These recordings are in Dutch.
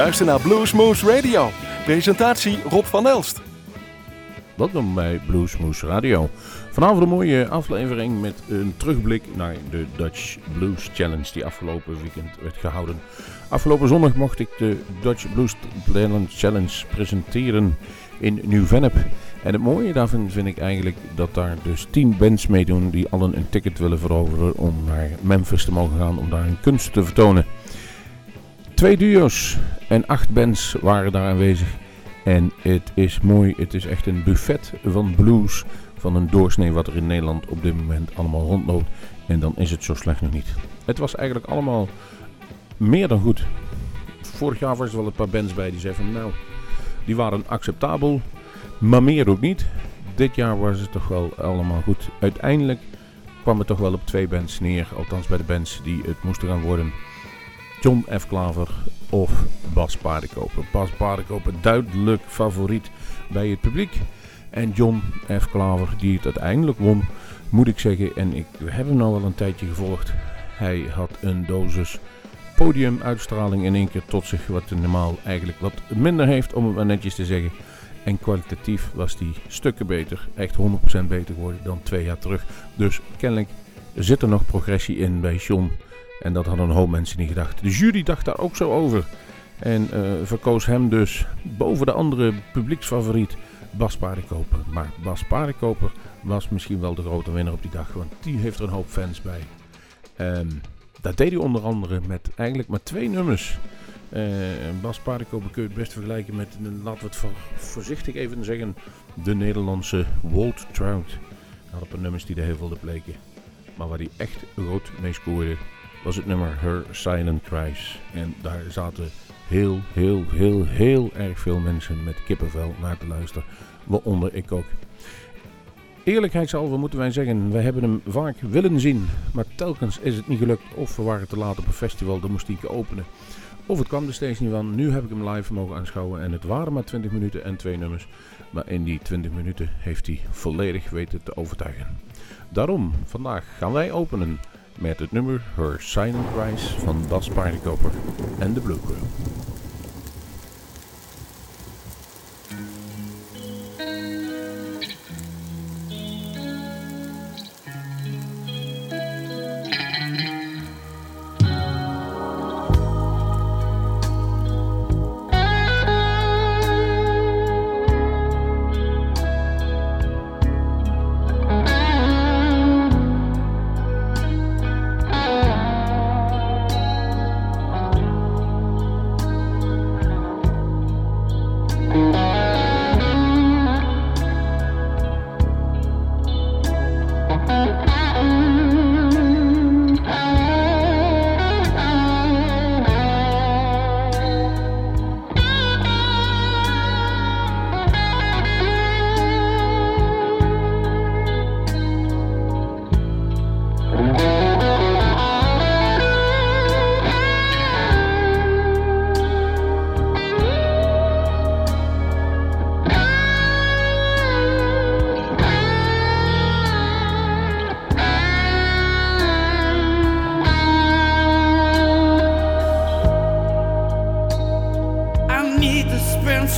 luistert naar Bluesmoose Radio. Presentatie Rob van Elst. Welkom bij Bluesmoose Radio. Vanavond een mooie aflevering met een terugblik naar de Dutch Blues Challenge die afgelopen weekend werd gehouden. Afgelopen zondag mocht ik de Dutch Blues Challenge presenteren in Nieuw-Vennep. En het mooie daarvan vind ik eigenlijk dat daar dus 10 bands meedoen die allen een ticket willen veroveren om naar Memphis te mogen gaan om daar hun kunst te vertonen. Twee duo's en acht bands waren daar aanwezig. En het is mooi, het is echt een buffet van blues van een doorsnee wat er in Nederland op dit moment allemaal rondloopt. En dan is het zo slecht nog niet. Het was eigenlijk allemaal meer dan goed. Vorig jaar was er wel een paar bands bij die zeiden van nou, die waren acceptabel, maar meer ook niet. Dit jaar was het toch wel allemaal goed. Uiteindelijk kwam het toch wel op twee bands neer, althans bij de bands die het moesten gaan worden. John F. Klaver of Bas Paardenkoper. Bas Paardenkoper duidelijk favoriet bij het publiek. En John F. Klaver die het uiteindelijk won, moet ik zeggen. En ik heb hem nou wel een tijdje gevolgd. Hij had een dosis podiumuitstraling in één keer tot zich. Wat hij normaal eigenlijk wat minder heeft, om het maar netjes te zeggen. En kwalitatief was die stukken beter. Echt 100% beter geworden dan twee jaar terug. Dus kennelijk zit er nog progressie in bij John. En dat hadden een hoop mensen niet gedacht. De jury dacht daar ook zo over. En uh, verkoos hem dus boven de andere publieksfavoriet Bas Paardenkoper. Maar Bas Paardenkoper was misschien wel de grote winnaar op die dag. Want die heeft er een hoop fans bij. Um, dat deed hij onder andere met eigenlijk maar twee nummers. Uh, Bas Paardenkoper kun je het best vergelijken met, laten we het voorzichtig even zeggen, de Nederlandse Walt Trout. Hij had een paar nummers die er heel veel bleken. Maar waar hij echt groot mee scoorde, was het nummer Her Silent Cries. En daar zaten heel, heel, heel, heel erg veel mensen met kippenvel naar te luisteren. Waaronder ik ook. Eerlijkheidshalve moeten wij zeggen, we hebben hem vaak willen zien. Maar telkens is het niet gelukt. Of we waren te laat op een festival, dan moest hij openen. Of het kwam er steeds niet van. Nu heb ik hem live mogen aanschouwen. En het waren maar 20 minuten en twee nummers. Maar in die 20 minuten heeft hij volledig weten te overtuigen. Daarom, vandaag gaan wij openen met het nummer Her Silent Rise van Bas Paardenkoper en de Blue Crew.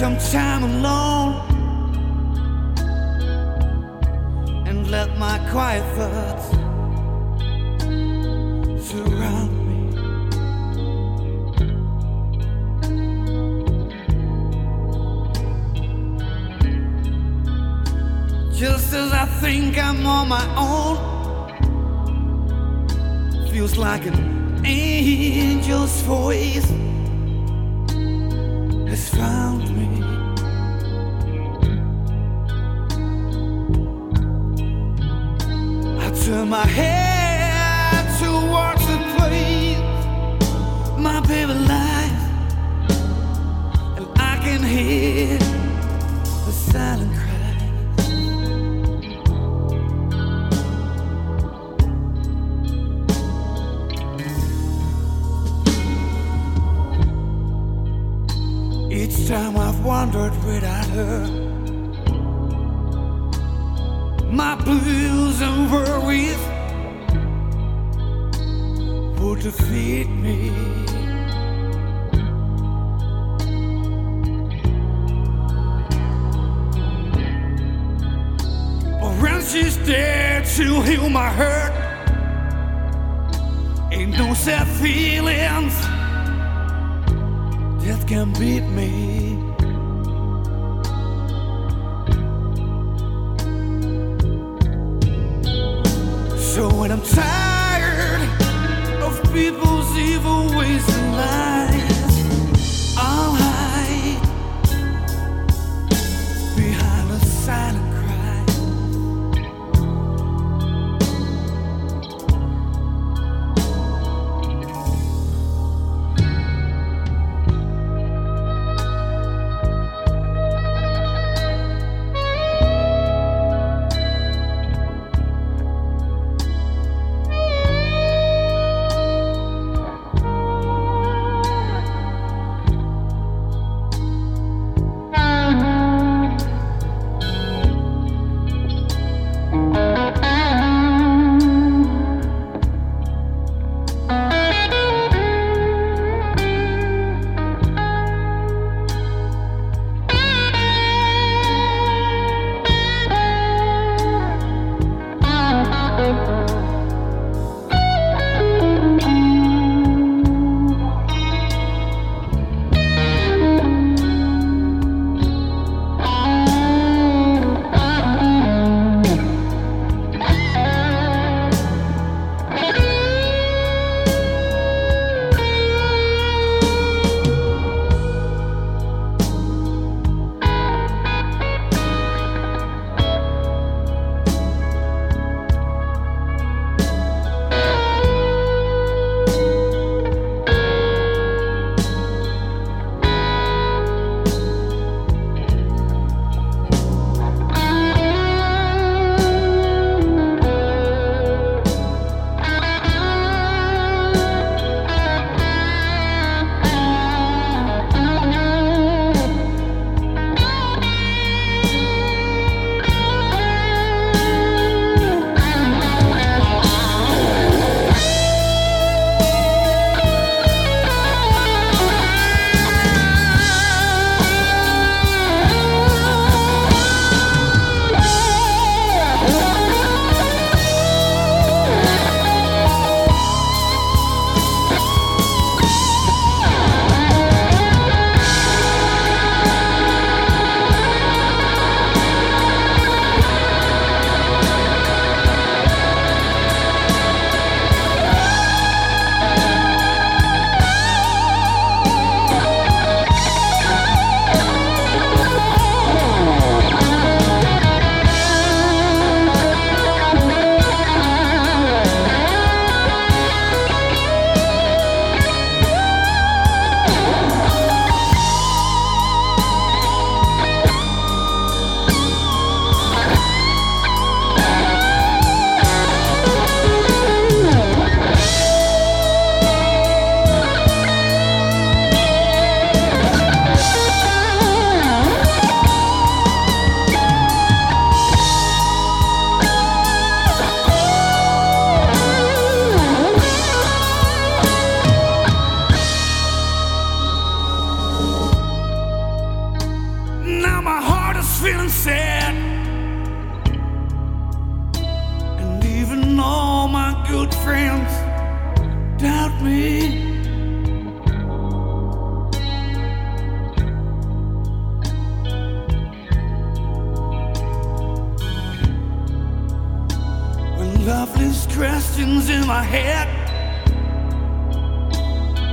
sometime alone.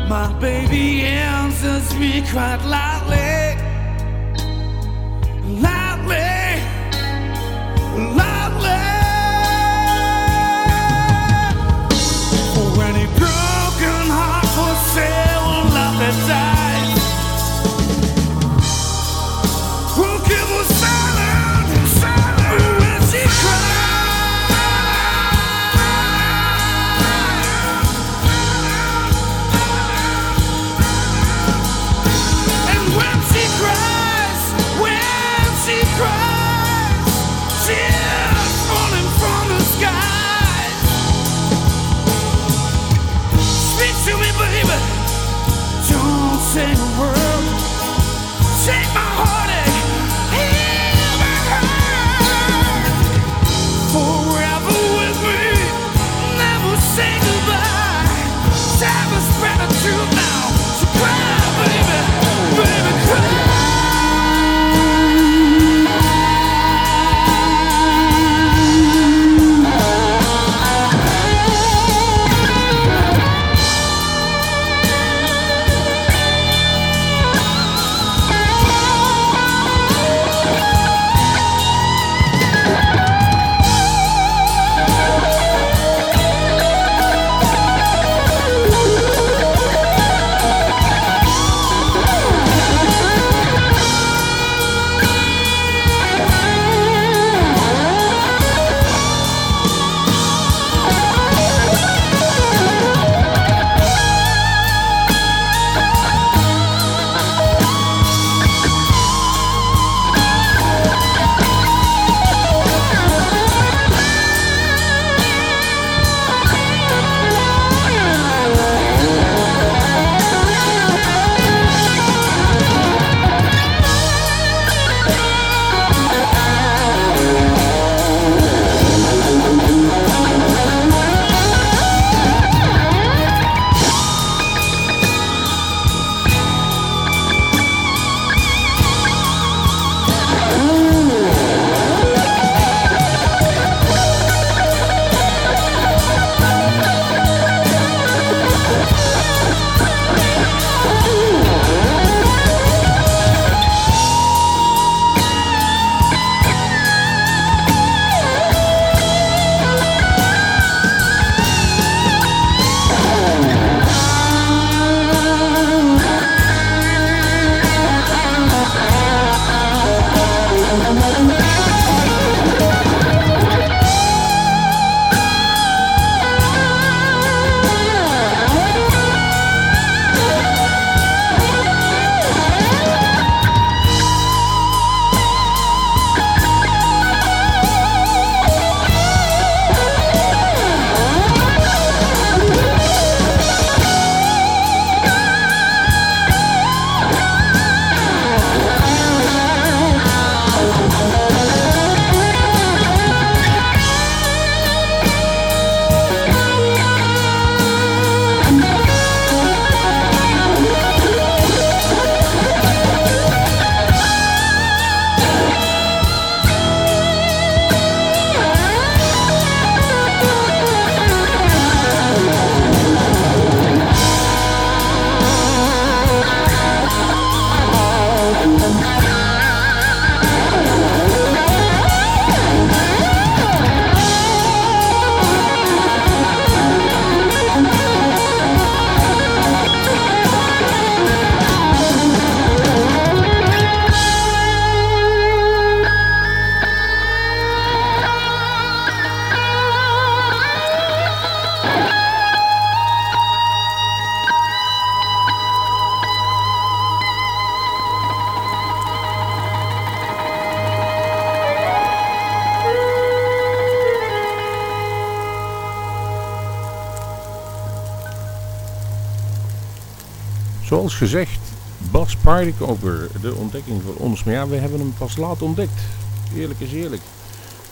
My baby answers me quite loudly Paardenkoper, de ontdekking voor ons. Maar ja, we hebben hem pas laat ontdekt. Eerlijk is eerlijk.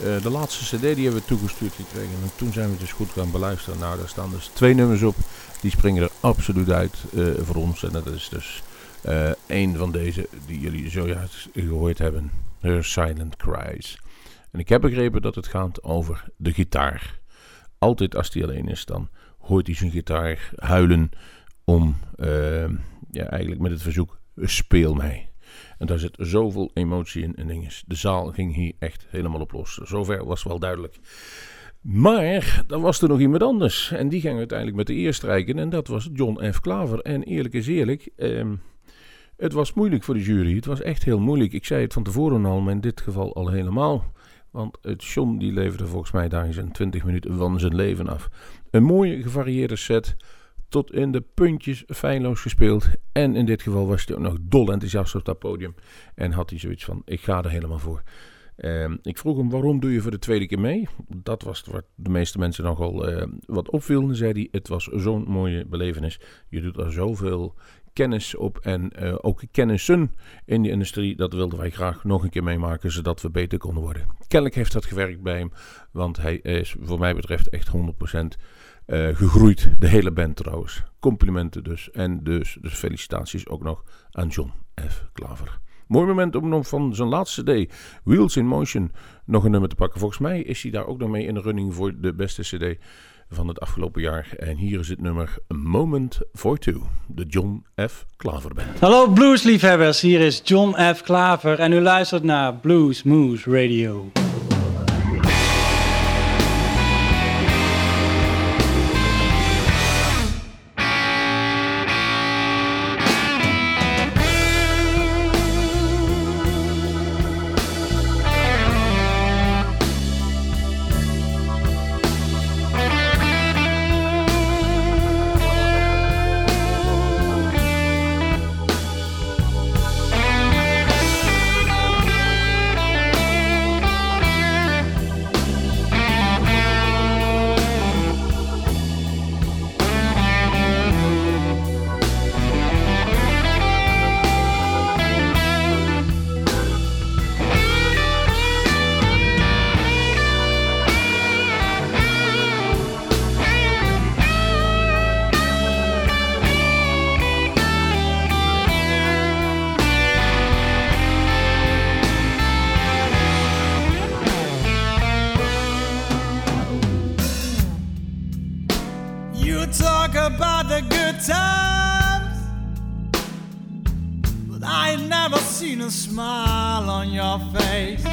Uh, de laatste cd die hebben we toegestuurd gekregen. En toen zijn we dus goed gaan beluisteren. Nou, daar staan dus twee nummers op. Die springen er absoluut uit uh, voor ons. En dat is dus uh, een van deze die jullie zojuist gehoord hebben. Her Silent Cries. En ik heb begrepen dat het gaat over de gitaar. Altijd als hij alleen is, dan hoort hij zijn gitaar huilen om ja, eigenlijk met het verzoek speel mij. En daar zit zoveel emotie in en dingen. De zaal ging hier echt helemaal op los. Zover was wel duidelijk. Maar dan was er nog iemand anders. En die ging uiteindelijk met de eer strijken. En dat was John F. Klaver. En eerlijk is eerlijk. Uh, het was moeilijk voor de jury. Het was echt heel moeilijk. Ik zei het van tevoren al, maar in dit geval al helemaal. Want het John die leverde volgens mij daar zijn 20 minuten van zijn leven af. Een mooie gevarieerde set tot in de puntjes feilloos gespeeld. En in dit geval was hij ook nog dol enthousiast op dat podium. En had hij zoiets van, ik ga er helemaal voor. Uh, ik vroeg hem, waarom doe je voor de tweede keer mee? Dat was wat de meeste mensen nogal uh, wat opviel. Dan zei hij, het was zo'n mooie belevenis. Je doet er zoveel kennis op en uh, ook kennissen in de industrie. Dat wilden wij graag nog een keer meemaken, zodat we beter konden worden. Kennelijk heeft dat gewerkt bij hem, want hij is voor mij betreft echt 100% Eh, gegroeid, de hele band trouwens. Complimenten dus. En dus, dus felicitaties ook nog aan John F. Klaver. Mooi moment om nog van zijn laatste CD, Wheels in Motion, nog een nummer te pakken. Volgens mij is hij daar ook nog mee in de running voor de beste CD van het afgelopen jaar. En hier is het nummer Moment for Two, de John F. Klaver Band. Hallo bluesliefhebbers, hier is John F. Klaver en u luistert naar Blues Moose Radio. about the good times, but I never seen a smile on your face.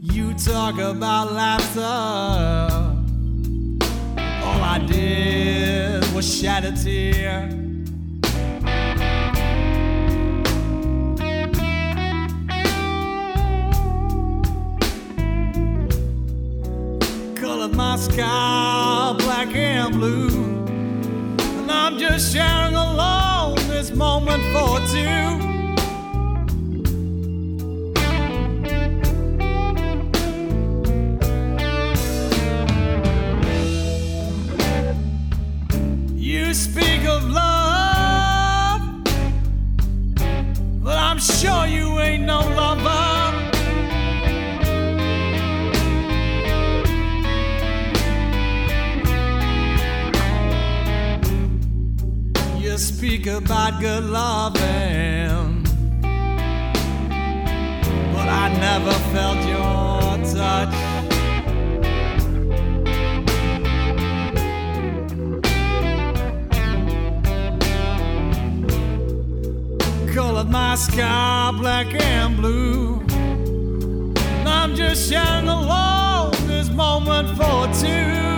You talk about laughter. All I did was shed a tear. sky, black and blue. And I'm just sharing alone this moment for two. You speak of love, but I'm sure you ain't no lover. About good loving, but I never felt your touch. Colored my sky black and blue. I'm just sharing alone this moment for two.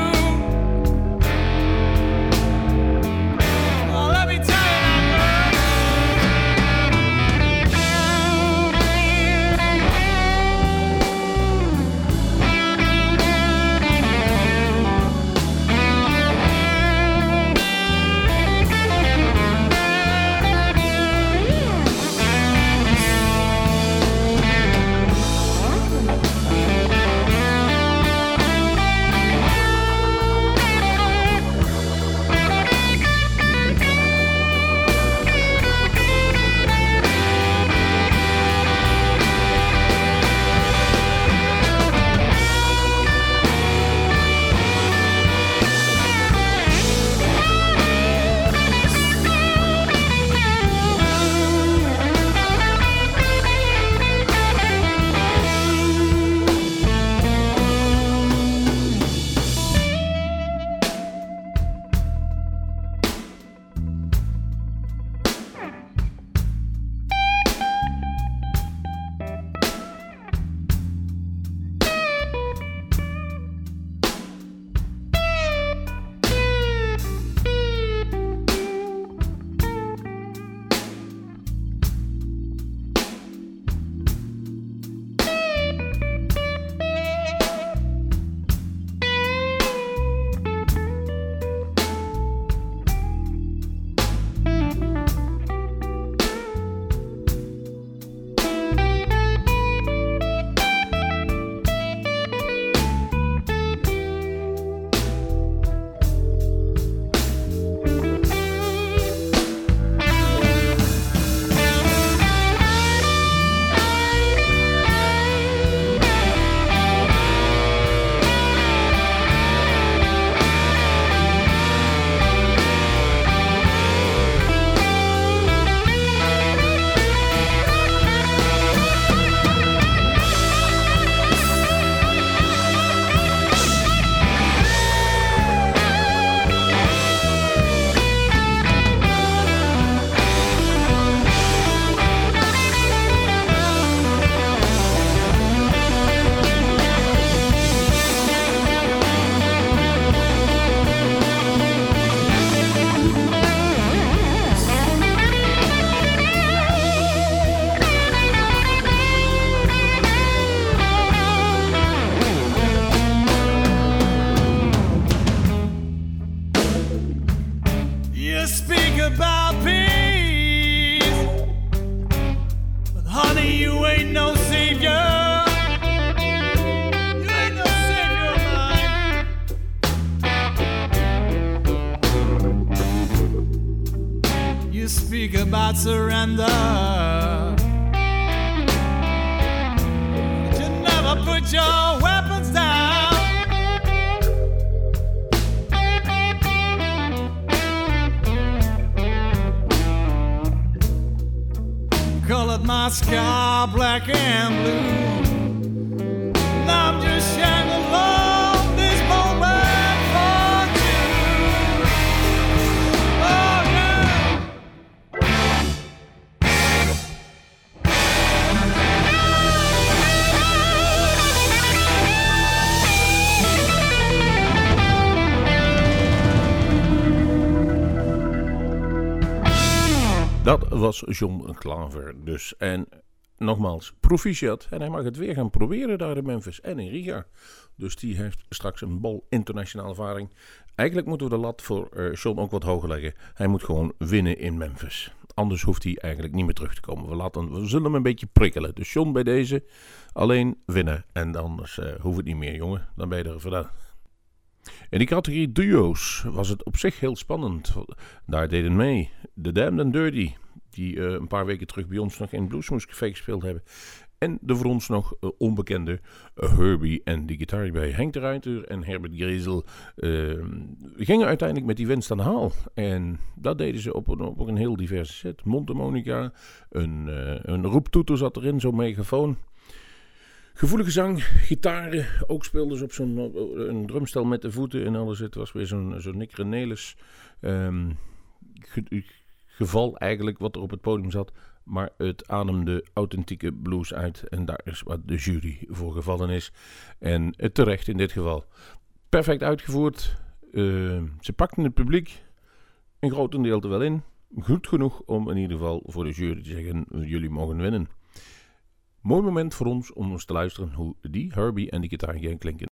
John Klaver dus. En nogmaals, proficiat. En hij mag het weer gaan proberen daar in Memphis en in Riga. Dus die heeft straks een bal internationale ervaring. Eigenlijk moeten we de lat voor eh, John ook wat hoger leggen. Hij moet gewoon winnen in Memphis. Anders hoeft hij eigenlijk niet meer terug te komen. We, laten, we zullen hem een beetje prikkelen. Dus John bij deze alleen winnen. En anders eh hoeft het niet meer, jongen. Dan ben je er vandaan. In die categorie duo's was het op zich heel spannend. Daar deden mee The Damned and Dirty, die eh, een paar weken terug bij ons nog in Bluesmoose Café gespeeld hebben. En de voor ons nog eh, onbekende eh, Herbie en die gitaar bij Henk de Ruiter en Herbert Grezel eh, gingen uiteindelijk met die winst aan de haal. En dat deden ze op een, op een heel diverse set. Mondharmonica, een, een roeptoeter zat erin, zo'n megafoon. Gevoelige zang, gitaren, ook speelden ze op zo'n drumstel met de voeten en alles. Het was weer zo'n zo'n Nick Renelis ehm, geval eigenlijk wat er op het podium zat. Maar het ademde authentieke blues uit en daar is wat de jury voor gevallen is. En het terecht in dit geval. Perfect uitgevoerd. Eh, ze pakten het publiek een grotendeel er wel in. Goed genoeg om in ieder geval voor de jury te zeggen: jullie mogen winnen. Mooi moment voor ons om eens te luisteren hoe die Herbie en die gitaar gaan klinken.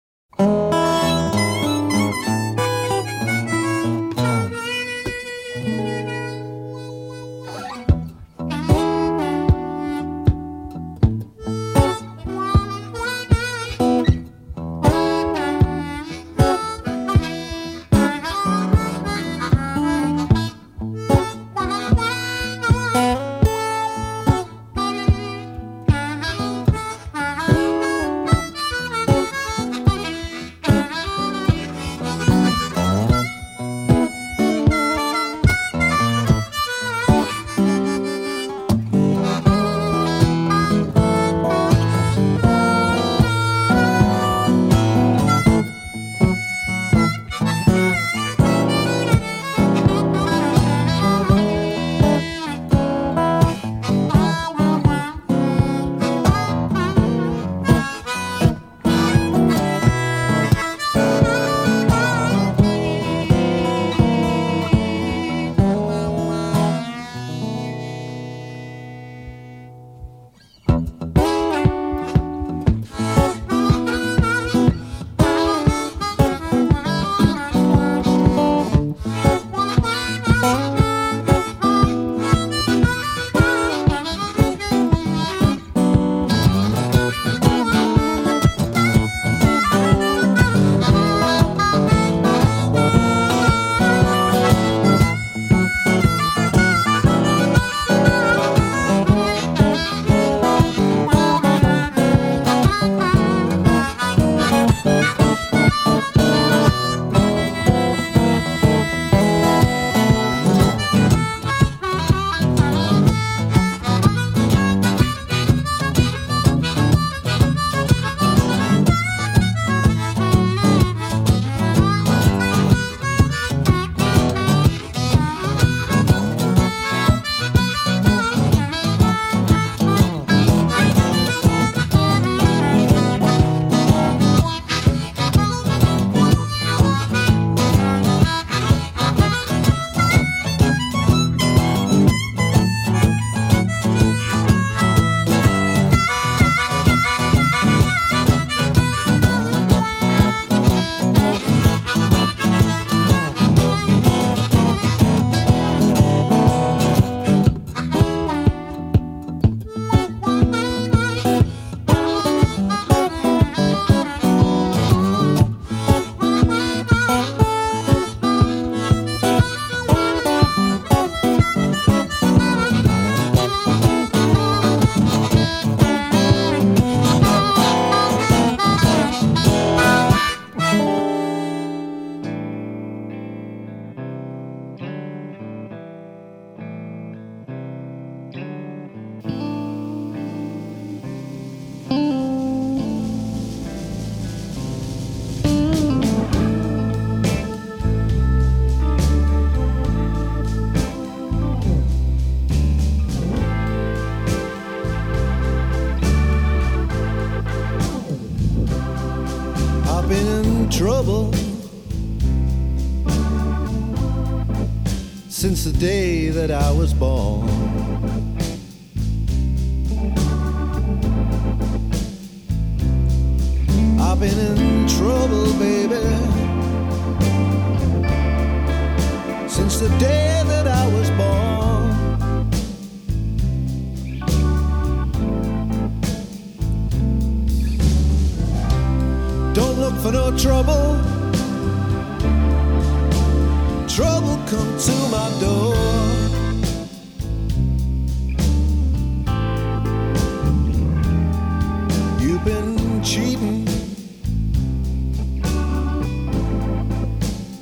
That I was born.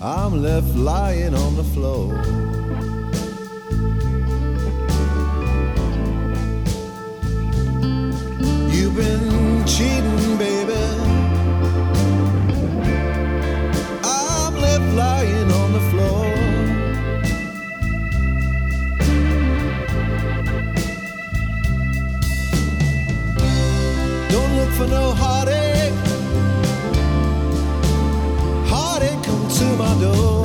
I'm left lying on the floor. You've been cheating, baby. I'm left lying on the floor. Don't look for no heartache. To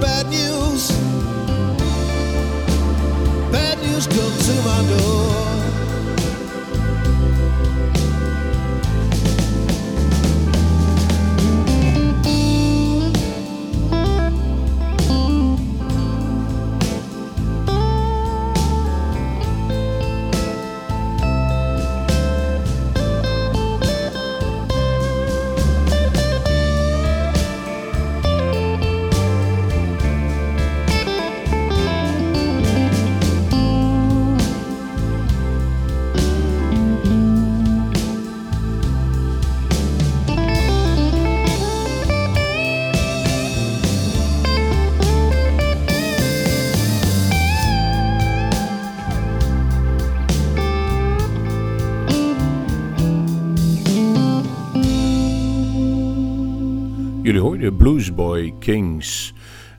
bad news. Hoorden Bluesboy Kings.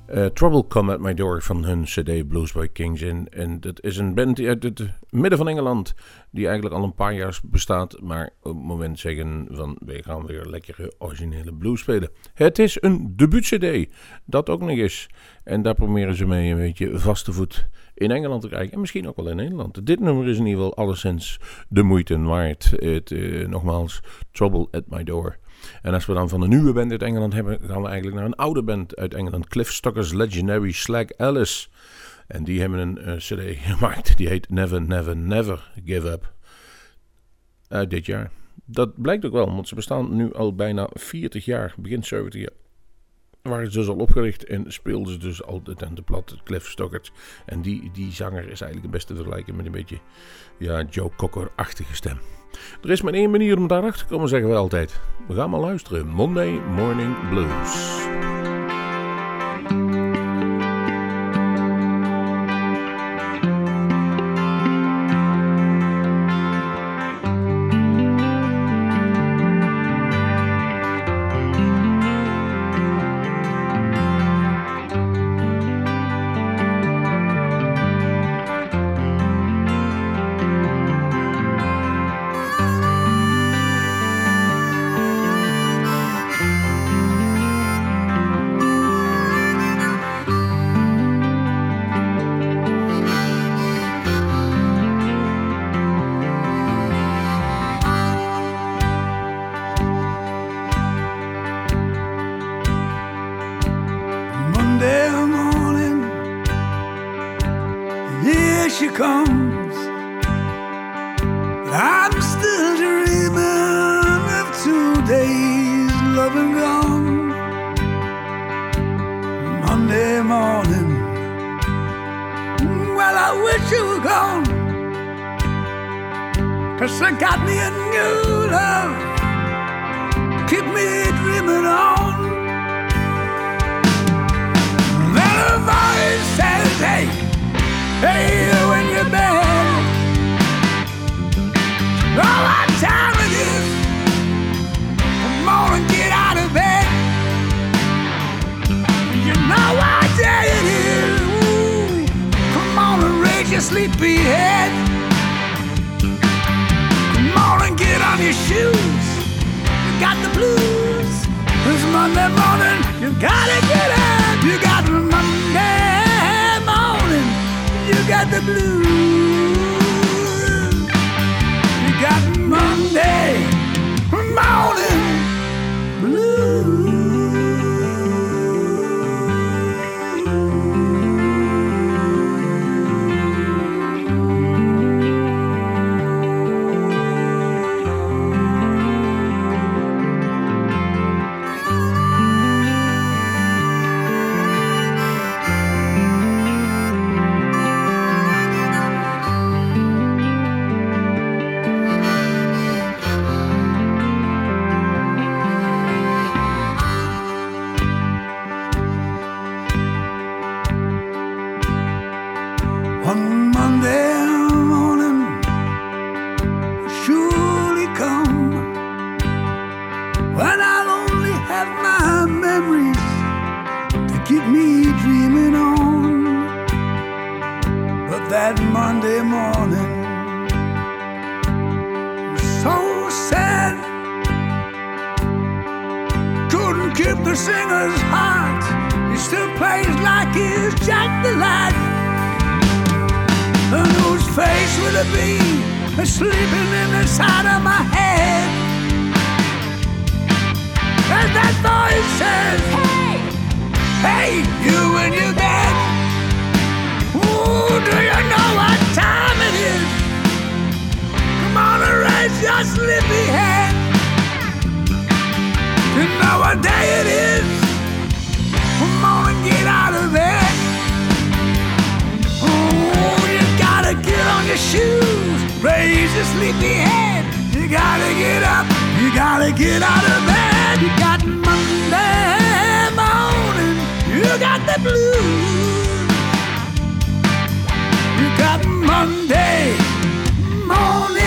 Eh, Trouble Come At My Door van hun cd Bluesboy Kings. En, en dat is een band uit het midden van Engeland, die eigenlijk al een paar jaar bestaat, maar op het moment zeggen van, wij gaan weer lekkere originele blues spelen. Het is een debuut cd, dat ook nog eens. En daar proberen ze mee een beetje vaste voet in Engeland te krijgen. En misschien ook wel in Nederland. Dit nummer is in ieder geval alleszins de moeite waard. Het, eh, nogmaals, Trouble At My Door. En als we dan van een nieuwe band uit Engeland hebben, gaan we eigenlijk naar een oude band uit Engeland. Cliff Stockers Legendary Slag Alice. En die hebben een eh, cd gemaakt, die heet Never, Never, Never Give Up. Uit dit jaar. Dat blijkt ook wel, want ze bestaan nu al bijna 40 jaar, begin 70 jaar. Waren ze dus al opgericht en speelden ze dus al de tentenplat, Cliff Stockers. En die, die zanger is eigenlijk het beste te vergelijken met een beetje ja, Joe Cocker-achtige stem. Er is maar één manier om daarachter te komen, zeggen we altijd. We gaan maar luisteren. Monday Morning Blues. got the blues. It's Monday morning, you gotta get up. You got Monday morning, you got the blues. You got Monday morning. sleepy head. You gotta get up, you gotta get out of bed. You got Monday morning, you got the blues. You got Monday morning.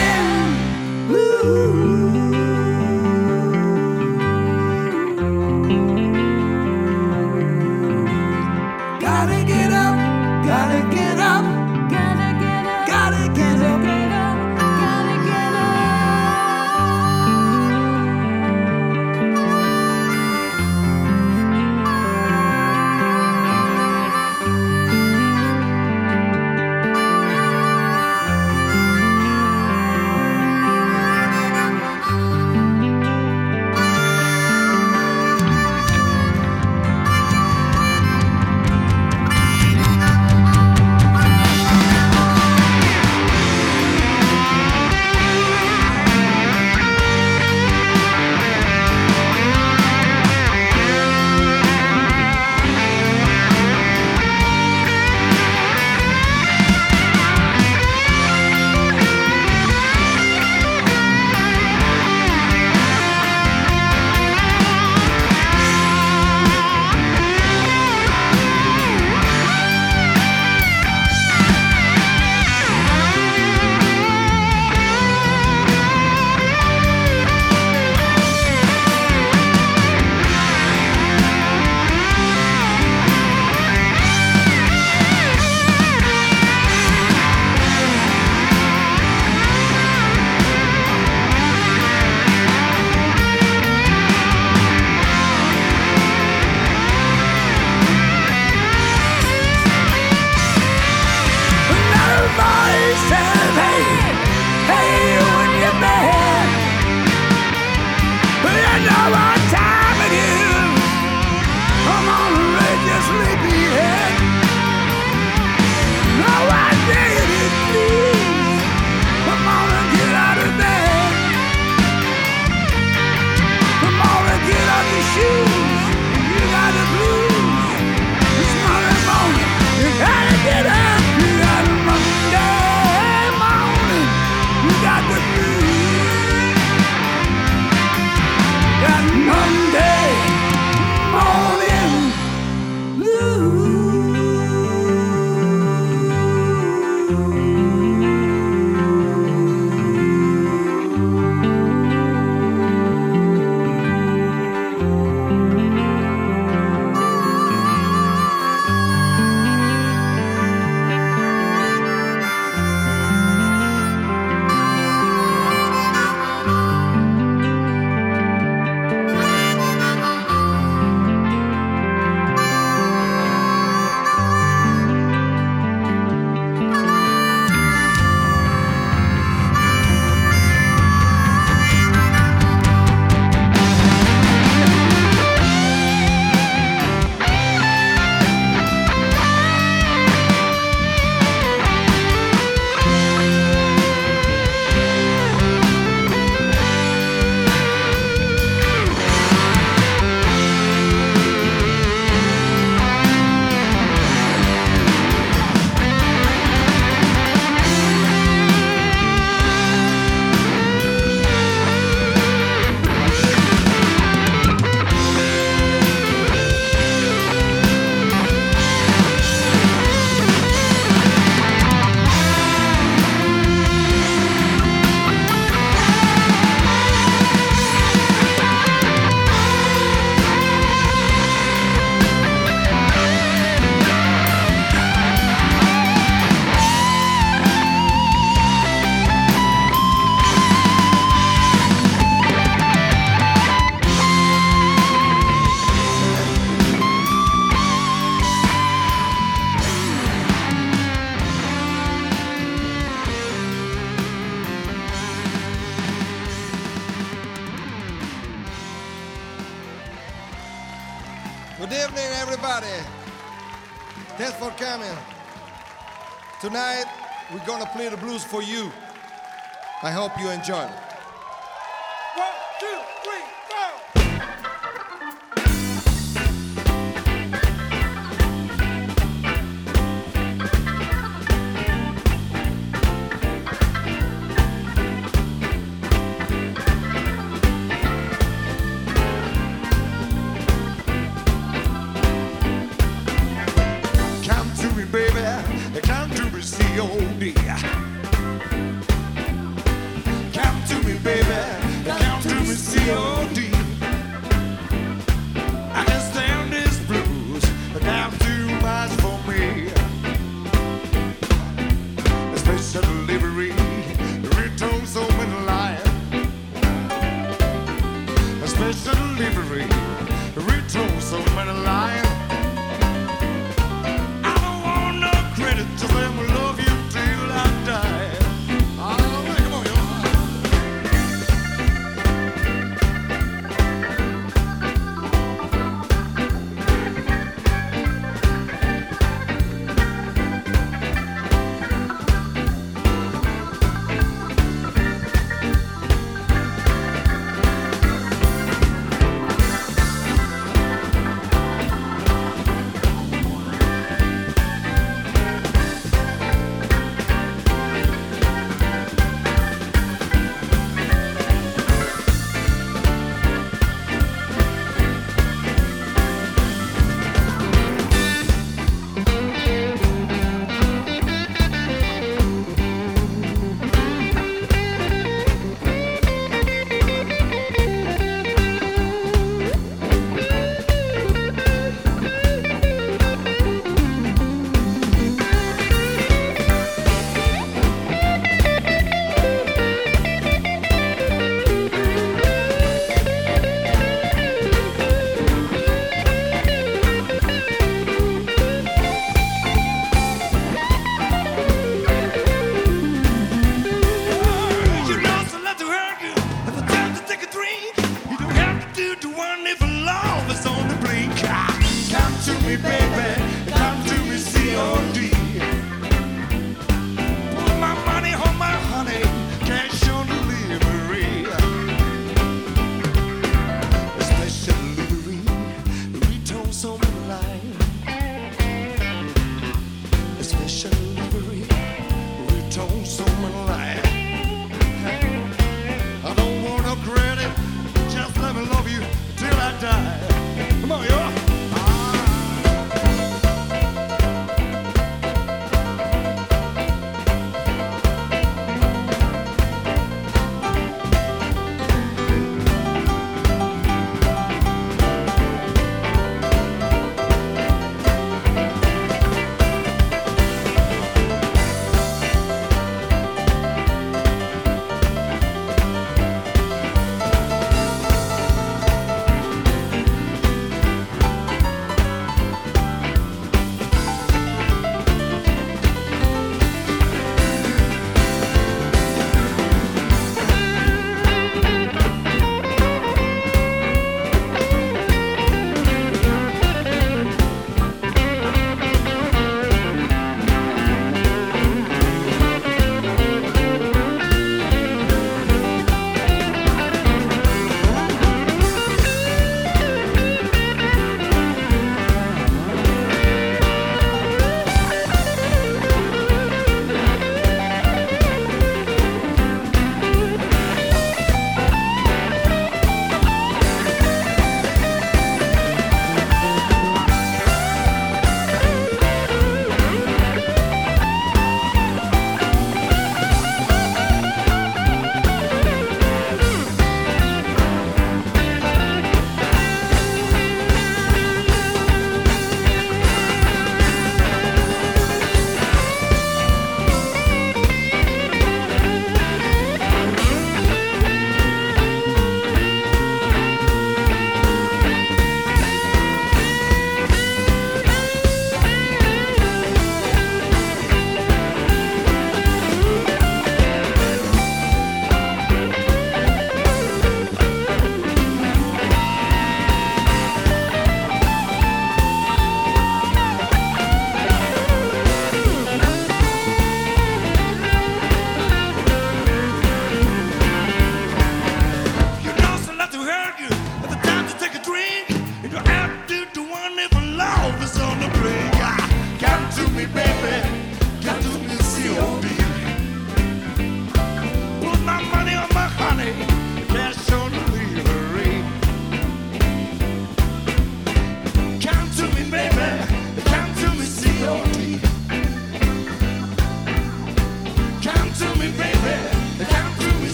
delivery.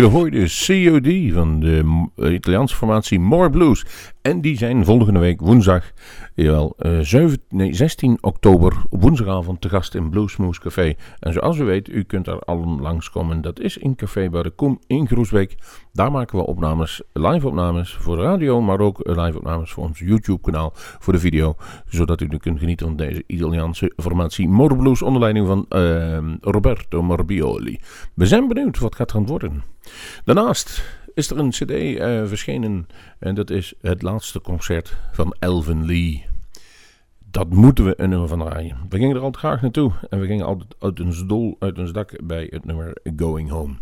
Jullie hoorden COD van de eh, Italiaanse formatie More Blues. En die zijn volgende week woensdag, jawel, eh, 7, nee, 16 oktober woensdagavond te gast in Bluesmoose Café. En zoals u weet, u kunt daar allen langskomen. Dat is in Café bij de Kom in Groesbeek. Daar maken we opnames, live opnames voor de radio, maar ook live opnames voor ons YouTube kanaal voor de video. Zodat u nu kunt genieten van deze Italiaanse formatie More Blues onder leiding van eh, Roberto Morbioli. We zijn benieuwd wat gaat aan het worden. Daarnaast is er een cd eh, verschenen en dat is het laatste concert van Elvin Lee. Dat moeten we een nummer van draaien. We gingen er altijd graag naartoe en we gingen altijd uit ons dol, uit ons dak bij het nummer Going Home.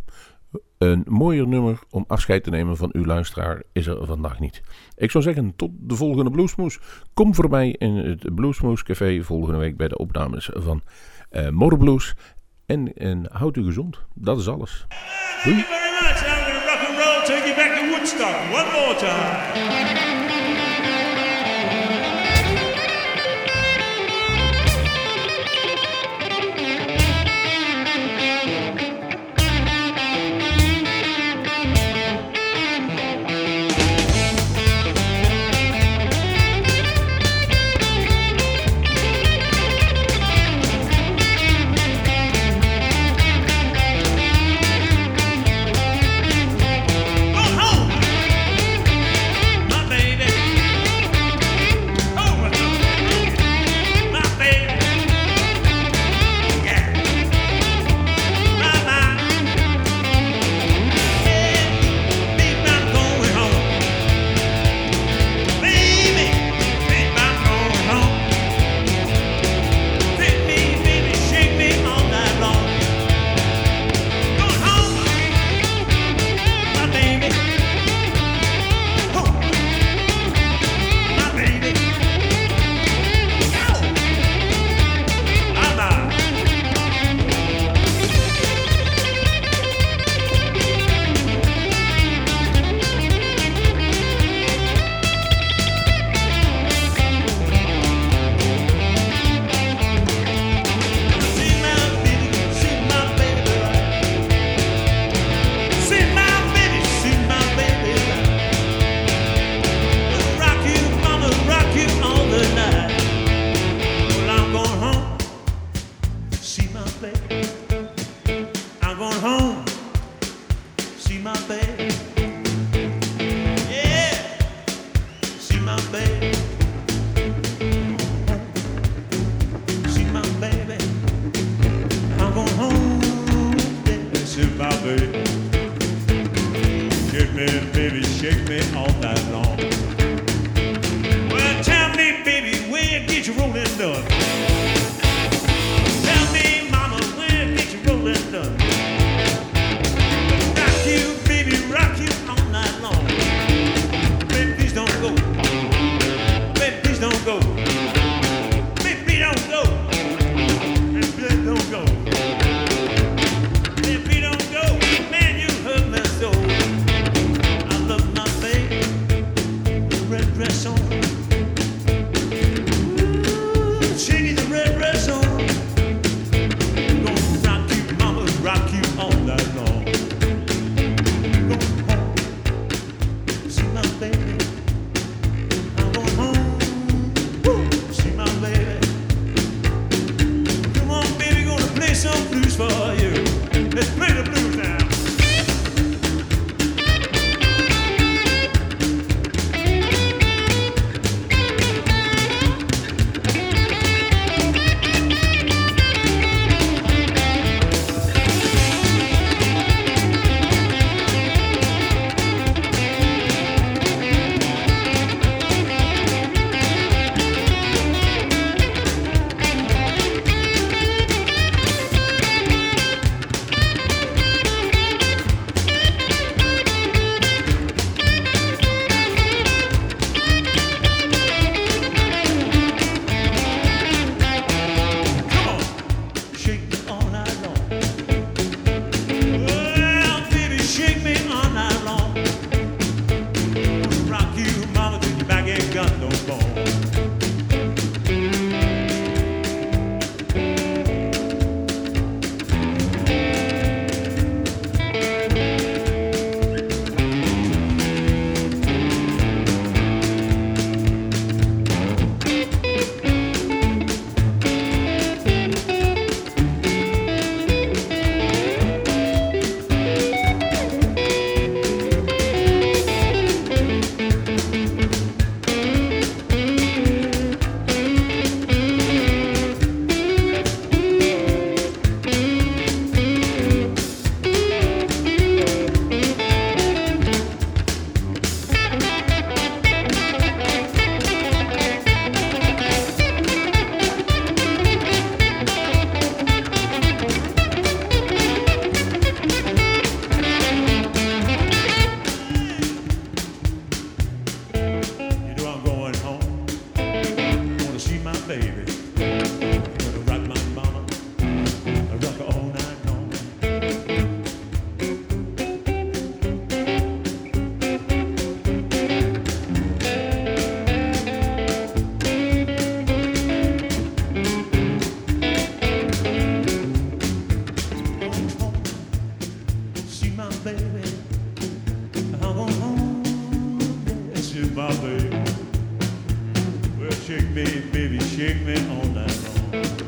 Een mooier nummer om afscheid te nemen van uw luisteraar is er vandaag niet. Ik zou zeggen, tot de volgende Bluesmoes. Kom voorbij in het Bluesmoes Café volgende week bij de opnames van More Blues. En, en houd u gezond. Dat is alles. Thank you very much. I'm take you back to Woodstock one more time. Oh, shake me, baby, shake me all night long.